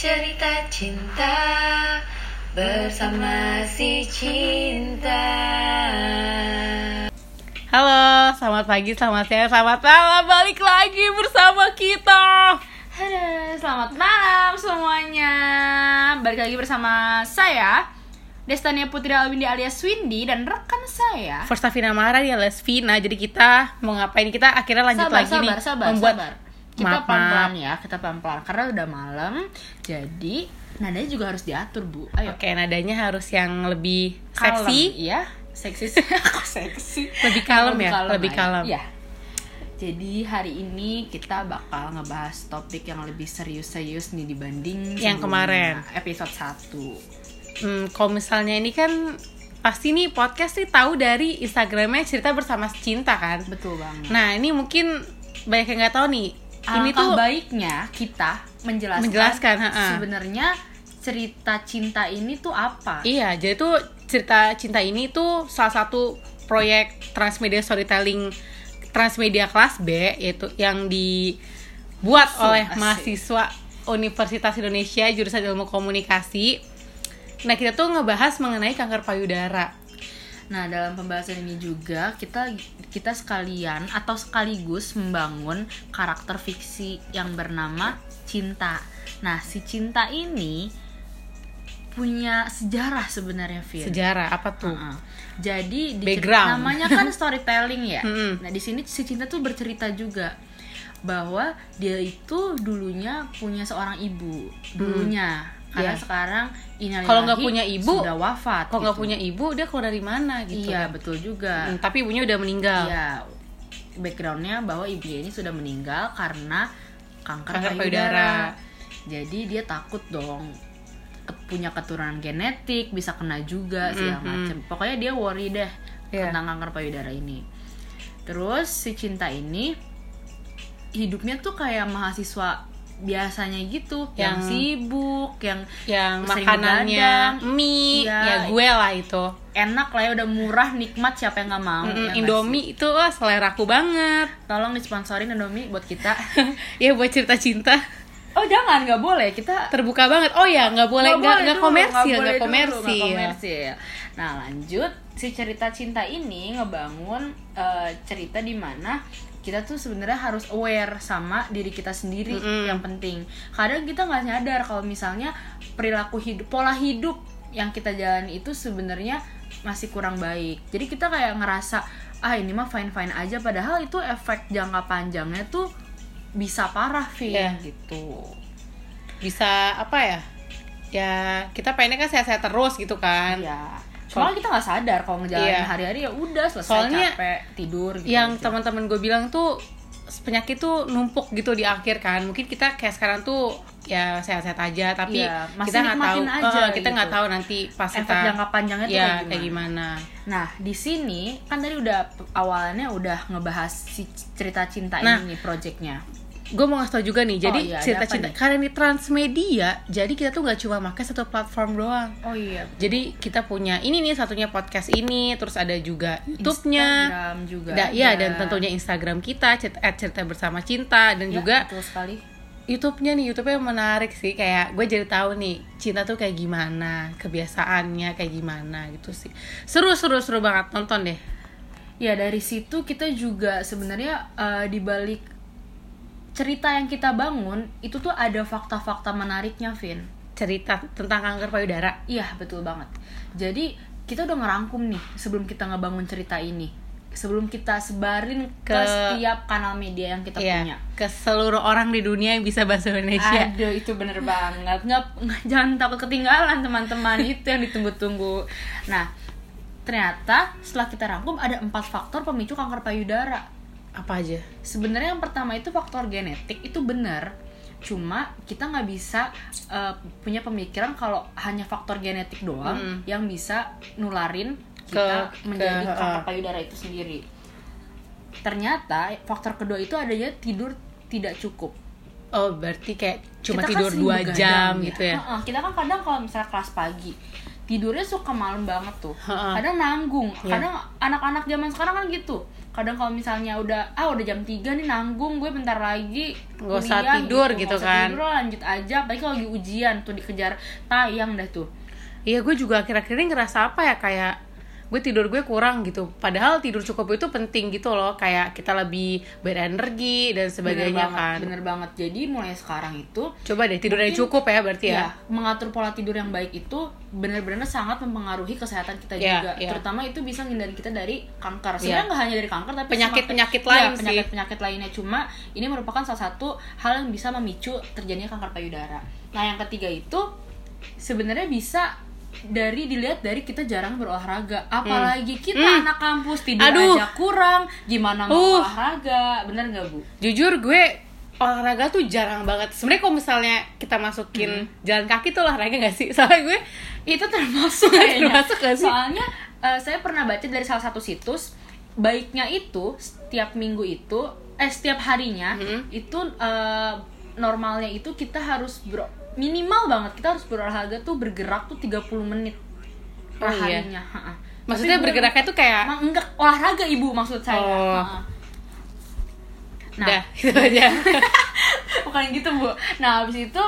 cerita cinta bersama si cinta. Halo, selamat pagi, selamat siang, selamat malam Balik lagi bersama kita Halo, selamat malam semuanya. Balik lagi bersama saya Destania Putri Alwindi alias Windy dan rekan saya. Firstafina Mara ya Lesvina Jadi kita mau ngapain Kita akhirnya lanjut sabar, lagi sabar, nih sabar, Membuat sabar. Kita pelan-pelan ya, kita pelan-pelan karena udah malam. Jadi nadanya juga harus diatur, Bu. Ayo. Oke, nadanya harus yang lebih Kalem, seksi Iya, seksi. Seksi. Lebih kalem ya, lebih kalem. Iya. Jadi hari ini kita bakal ngebahas topik yang lebih serius-serius nih dibanding Yang kemarin. episode 1. hmm, Kalau misalnya ini kan Pasti nih podcast sih tahu dari Instagramnya cerita bersama cinta kan Betul banget. Nah ini mungkin banyak yang nggak tahu nih Ini tuh baiknya kita menjelaskan, Menjelaskan, sebenarnya cerita cinta ini tuh apa? Iya, jadi tuh cerita cinta ini tuh salah satu proyek transmedia storytelling transmedia kelas B yaitu yang dibuat So, oleh asik. mahasiswa Universitas Indonesia jurusan Ilmu Komunikasi. Nah, kita tuh ngebahas mengenai kanker payudara. Nah, dalam pembahasan ini juga kita kita sekalian atau sekaligus membangun karakter fiksi yang bernama Cinta. Nah, si Cinta ini punya sejarah sebenarnya, Fir. Sejarah apa tuh? Heeh. Jadi di Background. namanya kan storytelling ya. Nah, di sini si Cinta tuh bercerita juga bahwa dia itu dulunya punya seorang ibu dulunya karena Iya. sekarang Kalau nggak punya ibu, sudah wafat Kalau nggak gitu. punya ibu, dia keluar dari mana gitu? iya betul juga Hmm, tapi ibunya udah meninggal. Iya, backgroundnya bahwa ibunya ini sudah meninggal karena kanker, Kanker payudara. payudara. Jadi dia takut dong punya keturunan genetik bisa kena juga segala Mhm. macem. Pokoknya dia worry deh Iya. tentang kanker payudara ini. Terus si cinta ini hidupnya tuh kayak mahasiswa biasanya gitu, yang, Yang- sibuk, yang Yang makanannya begadang. mie, Iya. ya gue lah itu. enak lah ya udah murah nikmat siapa yang nggak mau Mm-mm, ya? Indomie itu wah selera aku banget. tolong disponsorin Indomie buat kita ya buat cerita cinta oh jangan nggak boleh kita terbuka banget oh ya nggak boleh nggak nggak komersil nggak komersil nah lanjut si cerita cinta ini ngebangun eh, cerita di mana kita tuh sebenarnya harus aware sama diri kita sendiri Mm-mm. yang penting kadang kita nggak nyadar kalau misalnya perilaku hidup pola hidup yang kita jalani itu sebenarnya masih kurang baik jadi kita kayak ngerasa ah ini mah fine fine aja padahal itu efek jangka panjangnya tuh bisa parah Vin Iya. gitu bisa apa ya ya kita pengennya kan sehat-sehat terus gitu kan Iya. Soalnya kita nggak sadar kalau ngejalanin Iya. hari-hari ya udah selesai Soalnya capek tidur gitu. yang aja. teman-teman gue bilang tuh penyakit tuh numpuk gitu di akhir kan mungkin kita kayak sekarang tuh ya sehat-sehat aja tapi Iya, masih kita nggak tahu aja eh, kita nggak gitu. tahu nanti pas efek kita jangka panjangnya tuh ya kayak kayak gimana. gimana Nah, di sini kan tadi udah awalnya udah ngebahas si cerita cinta Nah. ini nih projectnya. Gue mau ngasih tau juga nih jadi Oh iya, cerita cinta nih? karena ini transmedia jadi kita tuh nggak cuma pakai satu platform doang Oh iya. Jadi kita punya ini nih satunya podcast ini, terus ada juga YouTube-nya. Instagram juga. Da, ada. dan tentunya Instagram kita cer- at cerita bersama cinta dan Ya, juga betul sekali. YouTube-nya nih YouTube-nya menarik sih kayak gue jadi tahu nih cinta tuh kayak gimana kebiasaannya kayak gimana gitu sih seru seru seru banget nonton deh Ya dari situ kita juga sebenarnya eh, di balik cerita yang kita bangun itu tuh ada fakta-fakta menariknya, Vin. cerita tentang kanker payudara Iya betul banget. Jadi kita udah ngerangkum nih sebelum kita ngebangun cerita ini, sebelum kita sebarin ke, Ke- setiap kanal media yang kita Iya, punya. ke seluruh orang di dunia yang bisa bahasa Indonesia Aduh itu bener banget. Nggak, nggak- jangan takut ketinggalan teman-teman itu yang ditunggu-tunggu. Nah ternyata setelah kita rangkum ada empat faktor pemicu kanker payudara. Apa aja Sebenarnya yang pertama itu faktor genetik itu benar. Cuma kita nggak bisa eh, punya pemikiran kalau hanya faktor genetik doang Mm-mm. yang bisa nularin kita Ke- menjadi ke- kanker uh. payudara itu sendiri. Ternyata faktor kedua itu adanya tidur tidak cukup. oh berarti kayak cuma Kita kan tidur dua begadang jam gitu ya Heeh, kita kan kadang kalau misalnya kelas pagi tidurnya suka malam banget tuh. Kadang nanggung. Iya. kadang anak-anak zaman sekarang kan gitu. Kadang kalau misalnya udah ah udah jam 3 nih nanggung gue bentar lagi Nggak usah kuliah tidur gitu usah kan. tidur, lanjut aja. Apalagi kalau lagi ujian tuh dikejar tayang dah tuh. Iya gue juga akhir-akhir ini ngerasa apa ya kayak gue tidur gue kurang gitu. Padahal tidur cukup itu penting gitu loh. Kayak kita lebih berenergi dan sebagainya bener kan. banget, bener banget. Jadi mulai sekarang itu coba deh tidurnya Mungkin- cukup ya berarti ya, ya mengatur pola tidur yang baik itu benar-benar sangat mempengaruhi kesehatan kita Iya, juga. iya. terutama itu bisa ngindarin kita dari kanker. Sebenarnya nggak hanya dari kanker tapi Penyakit-penyakit semua- lain Iya, sih. penyakit-penyakit lainnya. Cuma ini merupakan salah satu hal yang bisa memicu terjadinya kanker payudara. Nah yang ketiga itu sebenarnya bisa dari dilihat dari kita jarang berolahraga apalagi kita Hmm. anak kampus tidur Aduh. aja kurang gimana mau Uh. olahraga bener nggak bu jujur gue olahraga tuh jarang banget sebenarnya kalau misalnya kita masukin jalan kaki tuh olahraga gak sih soalnya gue itu termasuk kayaknya Termasuk gak sih? soalnya eh, saya pernah baca dari salah satu situs baiknya itu setiap minggu itu eh setiap harinya Mhm. itu eh, normalnya itu kita harus ber- minimal banget kita harus berolahraga tuh bergerak tuh 30 menit per Oh, iya. harinya maksudnya Tapi bergeraknya tuh kayak enggak olahraga ibu maksud saya. Oh. Nah. Udah gitu aja. Bukan gitu bu. Nah habis itu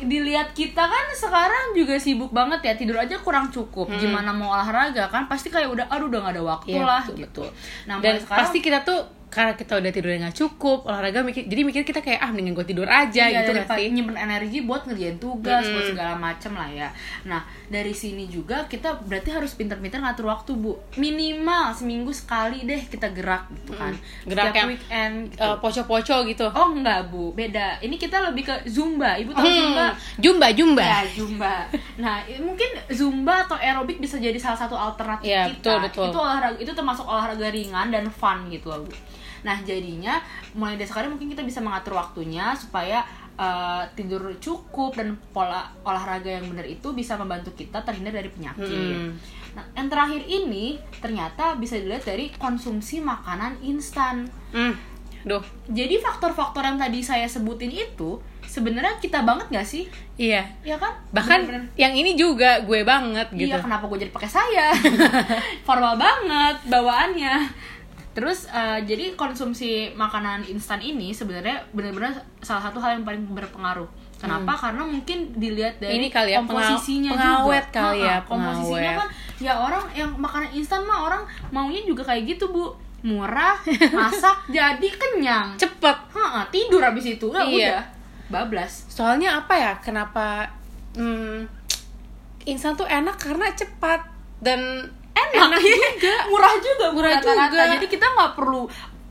dilihat kita kan sekarang juga sibuk banget ya tidur aja kurang cukup. Gimana mau olahraga kan? Pasti kayak udah aduh udah gak ada waktu Iya, lah betul, gitu. nah dan sekarang pasti kita tuh karena kita udah tidurnya nggak cukup olahraga mikir jadi mikir kita kayak ah mendingan gue tidur aja iya, gitu sih nyimpen energi buat ngerjain tugas Mm-mm. buat segala macem lah ya nah dari sini juga kita berarti harus pinter-pinter ngatur waktu bu minimal seminggu sekali deh kita gerak gitu kan Gerak Setiap yang, weekend gitu. Eh, poco-poco gitu oh enggak bu beda ini kita lebih ke zumba ibu tahu Hmm, zumba jumba jumba Ya, Zumba. Nah, mungkin Zumba atau aerobik bisa jadi salah satu alternatif Iya, kita. betul, betul. Itu olahraga itu termasuk olahraga ringan dan fun gitu Bu. Nah, jadinya mulai dari sekarang mungkin kita bisa mengatur waktunya supaya uh, tidur cukup dan pola olahraga yang benar itu bisa membantu kita terhindar dari penyakit. Hmm. Nah, yang terakhir ini ternyata bisa dilihat dari konsumsi makanan instan. hmm. duh Jadi faktor-faktor yang tadi saya sebutin itu sebenarnya kita banget gak sih? iya Ya kan? bahkan Bener-bener. yang ini juga gue banget gitu Iya, kenapa gue jadi pakai saya? Formal banget bawaannya. Terus eh, jadi konsumsi makanan instan ini sebenarnya benar-benar salah satu hal yang paling berpengaruh. Kenapa? Karena mungkin dilihat dari Hmm. Ini kali ya, komposisinya pengaw- pengawet juga. kali ya, komposisinya pengawet. kan ya orang yang makanan instan mah orang maunya juga kayak gitu, Bu. Murah, masak, jadi kenyang. cepet Ha, tidur habis itu. Udah, Iya. udah. Bablas. soalnya apa ya kenapa hmm, instan tuh enak karena cepat dan enak, juga murah juga Murah rata-rata. juga. jadi kita nggak perlu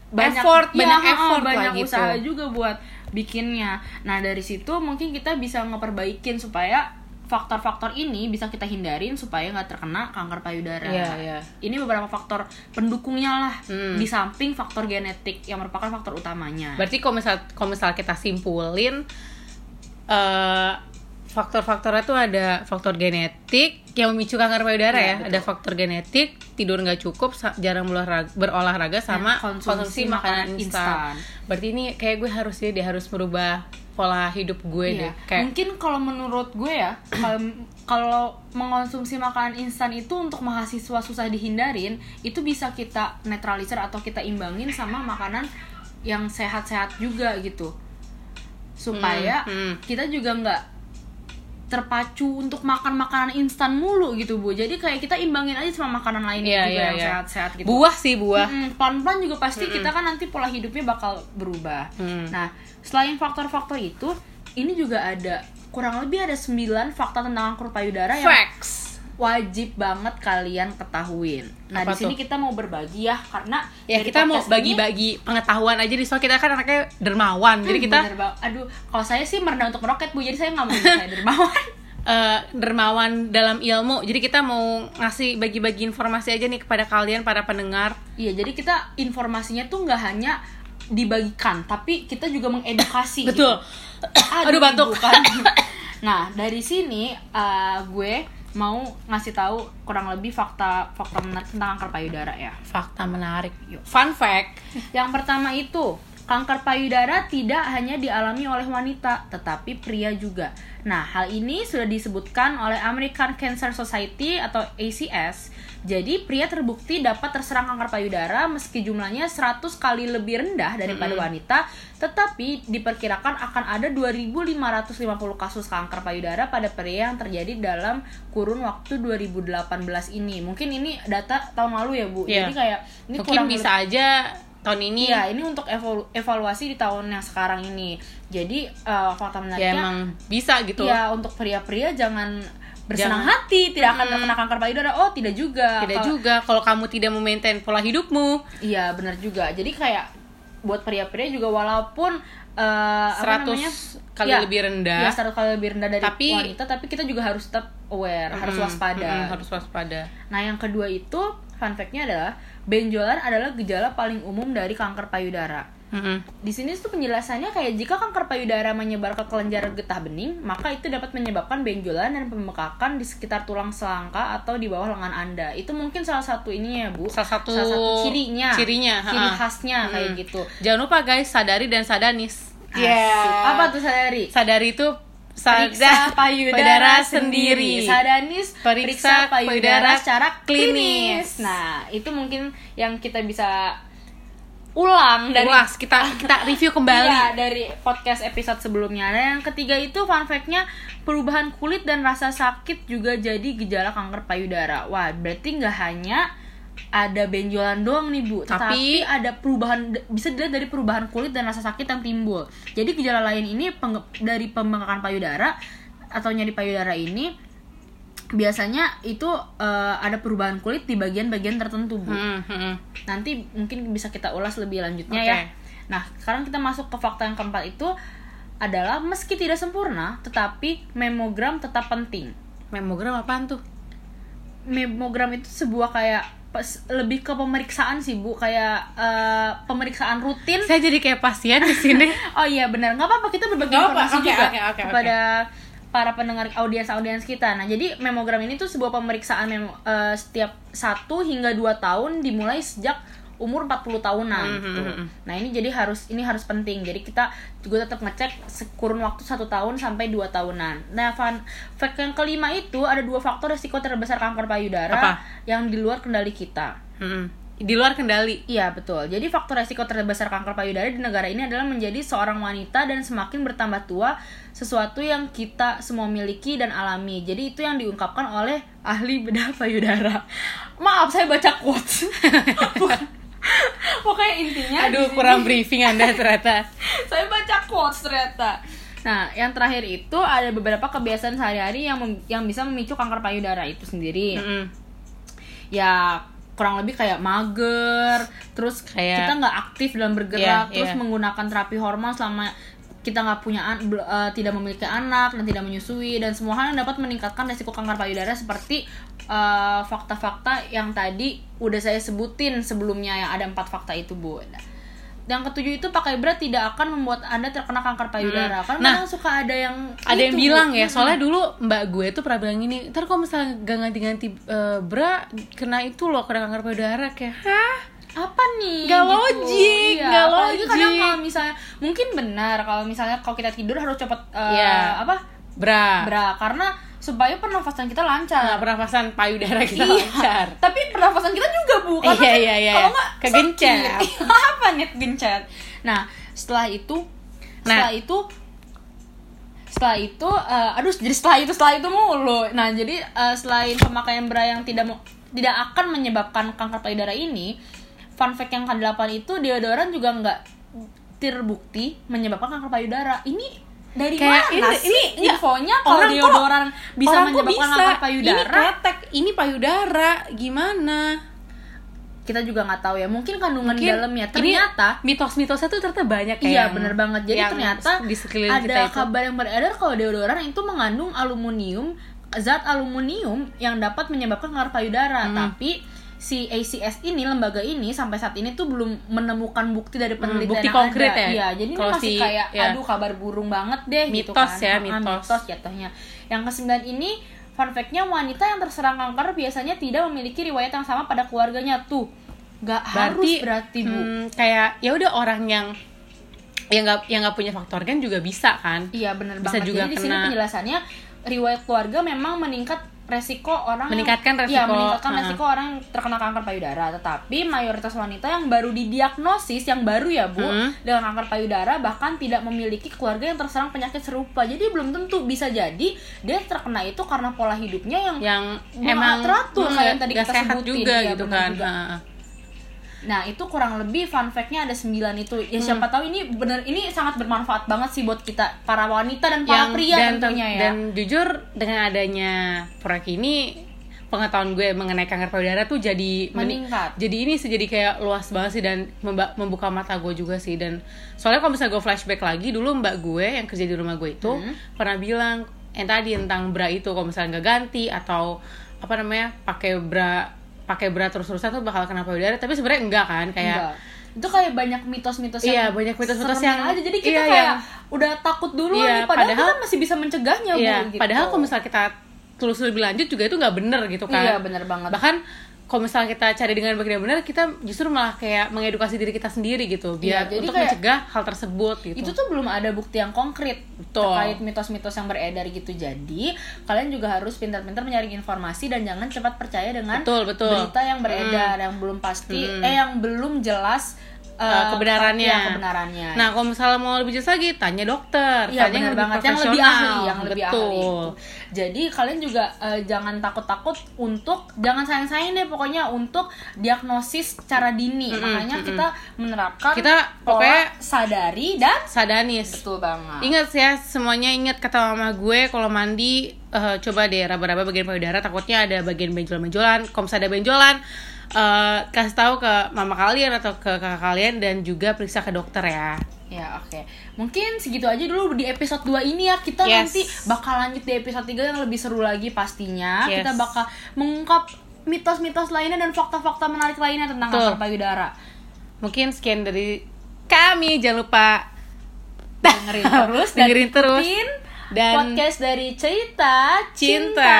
banyak Effort, Iya, banyak effort lah banyak gitu. usaha juga buat bikinnya nah dari situ mungkin kita bisa ngeperbaikin supaya faktor-faktor ini bisa kita hindarin supaya nggak terkena kanker payudara. Iya, iya. Ini beberapa faktor pendukungnya lah Hmm. di samping faktor genetik yang merupakan faktor utamanya. berarti kalau misal kalau misal kita simpulin eh faktor-faktornya tuh ada faktor genetik yang memicu kanker payudara ya, betul. ada faktor genetik tidur nggak cukup jarang berolahraga, berolahraga sama Dan konsumsi, makanan instan. berarti ini kayak gue harus dia dia harus merubah pola hidup gue Iya. deh kayak Mungkin kalau menurut gue ya, kalau kalau mengonsumsi makanan instan itu untuk mahasiswa susah dihindarin, itu bisa kita netralisir atau kita imbangin sama makanan yang sehat-sehat juga gitu. Supaya Hmm, hmm. kita juga nggak terpacu untuk makan makanan instan mulu gitu bu jadi kayak kita imbangin aja sama makanan lain Iya, juga iya, yang iya. sehat-sehat gitu buah sih buah Mm-mm, pelan-pelan juga pasti kita kan nanti pola hidupnya bakal berubah. Hmm. Nah, selain faktor-faktor itu, ini juga ada kurang lebih ada 9 fakta tentang kanker payudara yang facts wajib banget kalian ketahuin. Nah, Apa di sini tuh? kita mau berbagi ya karena ya dari kita mau bagi-bagi pengetahuan aja di soal kita kan anaknya dermawan jadi Hmm, kita bener banget. aduh, kalau saya sih merendah untuk meroket Bu, jadi saya nggak mau saya dermawan. eh, dermawan dalam ilmu jadi kita mau ngasih bagi-bagi informasi aja nih kepada kalian para pendengar Iya, jadi kita informasinya tuh nggak hanya dibagikan, tapi kita juga mengedukasi. betul gitu. Aduh, batuk. bukan. nah, dari sini uh, gue mau ngasih tahu kurang lebih fakta fakta menarik tentang kanker payudara ya. fakta menarik fun fact Yang pertama itu Kanker payudara tidak hanya dialami oleh wanita, tetapi pria juga. Nah, hal ini sudah disebutkan oleh American Cancer Society atau ACS. Jadi, pria terbukti dapat terserang kanker payudara meski jumlahnya 100 kali lebih rendah daripada wanita, tetapi diperkirakan akan ada 2550 kasus kanker payudara pada pria yang terjadi dalam kurun waktu 2018 ini. Mungkin ini data tahun lalu ya, Bu. Iya. Jadi kayak ini mungkin kurang bisa aja tahun ini Iya, ini untuk evalu- evaluasi di tahun yang sekarang ini. Jadi eh, fakta ya menariknya, emang bisa gitu ya untuk pria-pria jangan bersenang Jangan. hati tidak akan terkena kanker payudara. Oh, tidak juga. tidak Kalau- juga kalau kamu tidak memaintain pola hidupmu Iya, benar juga. Jadi kayak buat pria-pria juga walaupun apa 100 namanya? kali Ya, lebih rendah Ya, 100 kali lebih rendah dari Tapi- wanita, tapi kita juga harus tetap aware, harus Mm, waspada. mm, harus waspada Nah, yang kedua itu fun fact-nya adalah benjolan adalah gejala paling umum dari kanker payudara. Mm-mm. Di sini tuh penjelasannya kayak jika kanker payudara menyebar ke kelenjar getah bening, maka itu dapat menyebabkan benjolan dan pembekakan di sekitar tulang selangka atau di bawah lengan Anda. Itu mungkin salah satu ininya ya, Bu. Salah satu cirinya. cirinya, Ciri khasnya kayak Mm. gitu. jangan lupa guys sadari dan sadanis Asik. Yeah. Apa tuh sadari? sadari itu Periksa payudara sendiri. Sadanis periksa Periksa payudara payudara secara klinis. klinis. Nah, itu mungkin yang kita bisa ulang dari Ulas, kita kita review kembali Iya, dari podcast episode sebelumnya. Dan yang ketiga itu fun fact-nya perubahan kulit dan rasa sakit juga jadi gejala kanker payudara. Wah, berarti nggak hanya ada benjolan doang nih bu, tetapi Tapi- ada perubahan bisa dilihat dari perubahan kulit dan rasa sakit yang timbul. Jadi gejala lain ini penge- dari pembengkakan payudara atau nyeri payudara ini biasanya itu eh, ada perubahan kulit di bagian-bagian tertentu bu Hmm, hmm. nanti mungkin bisa kita ulas lebih lanjutnya Oke. ya. Nah, sekarang kita masuk ke fakta yang keempat itu adalah meski tidak sempurna, tetapi memogram tetap penting. Memogram apaan tuh? Memogram itu sebuah kayak lebih ke pemeriksaan sih bu, kayak eh, pemeriksaan rutin. Saya jadi kayak pasien di sini. Oh iya benar, nggak apa-apa kita berbagi apa-apa. informasi Oke, juga oke, oke, kepada para pendengar audiens-audiens kita. Nah, jadi memogram ini tuh sebuah pemeriksaan memo- eh, setiap 1 hingga 2 tahun dimulai sejak umur 40 tahunan Hmm, gitu. hmm, hmm. Nah, ini jadi harus ini harus penting. Jadi kita juga tetap ngecek kurun waktu satu tahun sampai 2 tahunan. Nah, fun fact yang kelima itu ada dua faktor resiko terbesar kanker payudara Apa? yang di luar kendali kita. Hmm. Di luar kendali. Iya betul. Jadi faktor resiko terbesar kanker payudara di negara ini adalah menjadi seorang wanita dan semakin bertambah tua, sesuatu yang kita semua miliki dan alami. Jadi itu yang diungkapkan oleh ahli bedah payudara. Maaf saya baca quotes. Pokoknya intinya Aduh, kurang briefing Anda ternyata. saya baca quotes ternyata. Nah, yang terakhir itu ada beberapa kebiasaan sehari-hari yang mem- yang bisa memicu kanker payudara itu sendiri Mm-mm. ya kurang lebih kayak mager terus Kayak- kita nggak aktif dalam bergerak Iya, terus iya. menggunakan terapi hormon selama kita nggak punya an- eh, tidak memiliki anak dan tidak menyusui dan semua hal yang dapat meningkatkan resiko kanker payudara seperti eh, fakta-fakta yang tadi udah saya sebutin sebelumnya yang ada empat fakta itu bu. Yang ketujuh itu pakai berat tidak akan membuat anda terkena kanker payudara. Karena Nah, kadang suka ada yang ada yang itu, Bu. bilang ya soalnya dulu mbak gue tuh pernah bilang gini ntar kalau misalnya gak ganti-ganti eh, bra kena itu loh kena kanker payudara kayak hah apa nih Nggak gitu. logik, Iya, nggak apalagi kadang logik. kalau misalnya mungkin benar kalau misalnya kalau kita tidur harus cepet eh, Iya. apa bra bra karena supaya pernafasan kita lancar nah, pernafasan payudara kita Iya. lancar tapi pernafasan kita juga bu karena Iya, kan iya, iya. kalau nggak Kegencet. sakit. apa nih kegencet nah setelah itu Nah. setelah itu setelah itu eh, aduh jadi setelah itu setelah itu mulu nah jadi eh, selain pemakaian bra yang tidak mau tidak akan menyebabkan kanker payudara ini fun fact yang ke-8 itu deodoran juga nggak terbukti menyebabkan kanker payudara. Ini dari Kayak mana ini- sih ini- infonya kalau Orang kok- deodoran bisa menyebabkan bisa? kanker payudara? ini ketek ini payudara gimana? Kita juga nggak tahu ya. Mungkin kandungan Mungkin dalamnya ternyata mitos-mitosnya tuh ternyata banyak kayak iya bener banget. Jadi yang ternyata di ada kita itu. kabar yang beredar kalau deodoran itu mengandung aluminium zat aluminium yang dapat menyebabkan kanker payudara. Hmm. tapi si ACS ini lembaga ini sampai saat ini tuh belum menemukan bukti dari penelitian Hmm, bukti yang konkret ada. ya? Iya, jadi ini masih si- kayak ya. aduh kabar burung banget deh gitu Mitos kan. ya, Ah, mitos. mitos jatuhnya. Yang kesembilan ini fun fact-nya wanita yang terserang kanker biasanya tidak memiliki riwayat yang sama pada keluarganya tuh. Gak harus berarti bu. hmm, kayak ya udah orang yang yang nggak yang nggak punya faktor gen juga bisa kan Iya benar Bisa banget. juga Jadi di sini kena- penjelasannya riwayat keluarga memang meningkat resiko orang Meningkatkan Iya, resiko, meningkatkan ha. resiko orang yang terkena kanker payudara. Tetapi mayoritas wanita yang baru didiagnosis yang baru ya bu Hmm. dengan kanker payudara bahkan tidak memiliki keluarga yang terserang penyakit serupa. Jadi belum tentu bisa jadi dia terkena itu karena pola hidupnya yang yang emang teratur, kayak yang tadi kita sehat sebutin, juga iya, gitu kan juga. Ha. Nah itu kurang lebih fun fact-nya ada 9 itu Ya siapa Hmm. tahu ini bener ini sangat bermanfaat banget sih buat kita para wanita dan para yang pria dan, tentunya ya dan jujur dengan adanya proyek ini pengetahuan gue mengenai kanker payudara tuh jadi meni- Meningkat. jadi ini sih jadi kayak luas banget sih dan membuka mata gue juga sih dan soalnya kalau misalnya gue flashback lagi dulu mbak gue yang kerja di rumah gue itu Hmm. pernah bilang yang tadi tentang bra itu kalau misalnya nggak ganti atau apa namanya pakai bra pakai bra terus-terusan tuh bakal kena payudara tapi sebenarnya enggak kan kayak Enggak. itu kayak banyak mitos-mitos Iya, yang banyak mitos-mitos yang- aja jadi kita iya, kayak yang- udah takut dulu Iya, nih padahal, padahal- kita masih bisa mencegahnya Iya, bu gitu. padahal kalau misalnya kita telusuri lebih lanjut juga itu nggak bener gitu kan. Iya, bener banget. Bahkan kalau misalnya kita cari dengan baik dan benar, kita justru malah kayak mengedukasi diri kita sendiri gitu, biar Iya, jadi untuk kayak- mencegah hal tersebut gitu. itu tuh belum ada bukti yang konkret Betul. terkait mitos-mitos yang beredar gitu jadi kalian juga harus pintar-pintar menyaring informasi dan jangan cepat percaya dengan Betul, betul. berita yang beredar yang belum pasti Hmm. eh yang belum jelas Eh, eh, kebenarannya. iya, kebenarannya Nah, kalau misalnya mau lebih jelas lagi, tanya dokter, Iya tanya benar banget yang lebih ahli, yang lebih Betul. ahli itu. Jadi kalian juga eh, jangan takut-takut untuk jangan sayang-sayang deh pokoknya untuk diagnosis secara dini. Mm-mm, Makanya mm-mm. kita menerapkan Kita pola pokoknya- sadari dan Sadanis. betul banget. Ingat ya semuanya ingat kata mama gue kalau mandi eh, coba deh raba-raba bagian payudara takutnya ada bagian benjolan-benjolan. Kalau ada benjolan eh, kasih tahu ke mama kalian atau ke kakak kalian dan juga periksa ke dokter ya. Ya oke Mungkin segitu aja dulu di episode 2 ini ya Kita Yes. nanti bakal lanjut di episode 3 yang lebih seru lagi pastinya Yes. Kita bakal mengungkap mitos-mitos lainnya dan fakta-fakta menarik lainnya tentang kanker payudara Mungkin sekian dari kami jangan lupa dengerin terus dan Dengerin terus. Dan podcast dari cerita cinta. cinta.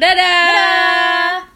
Dadah. Dadah.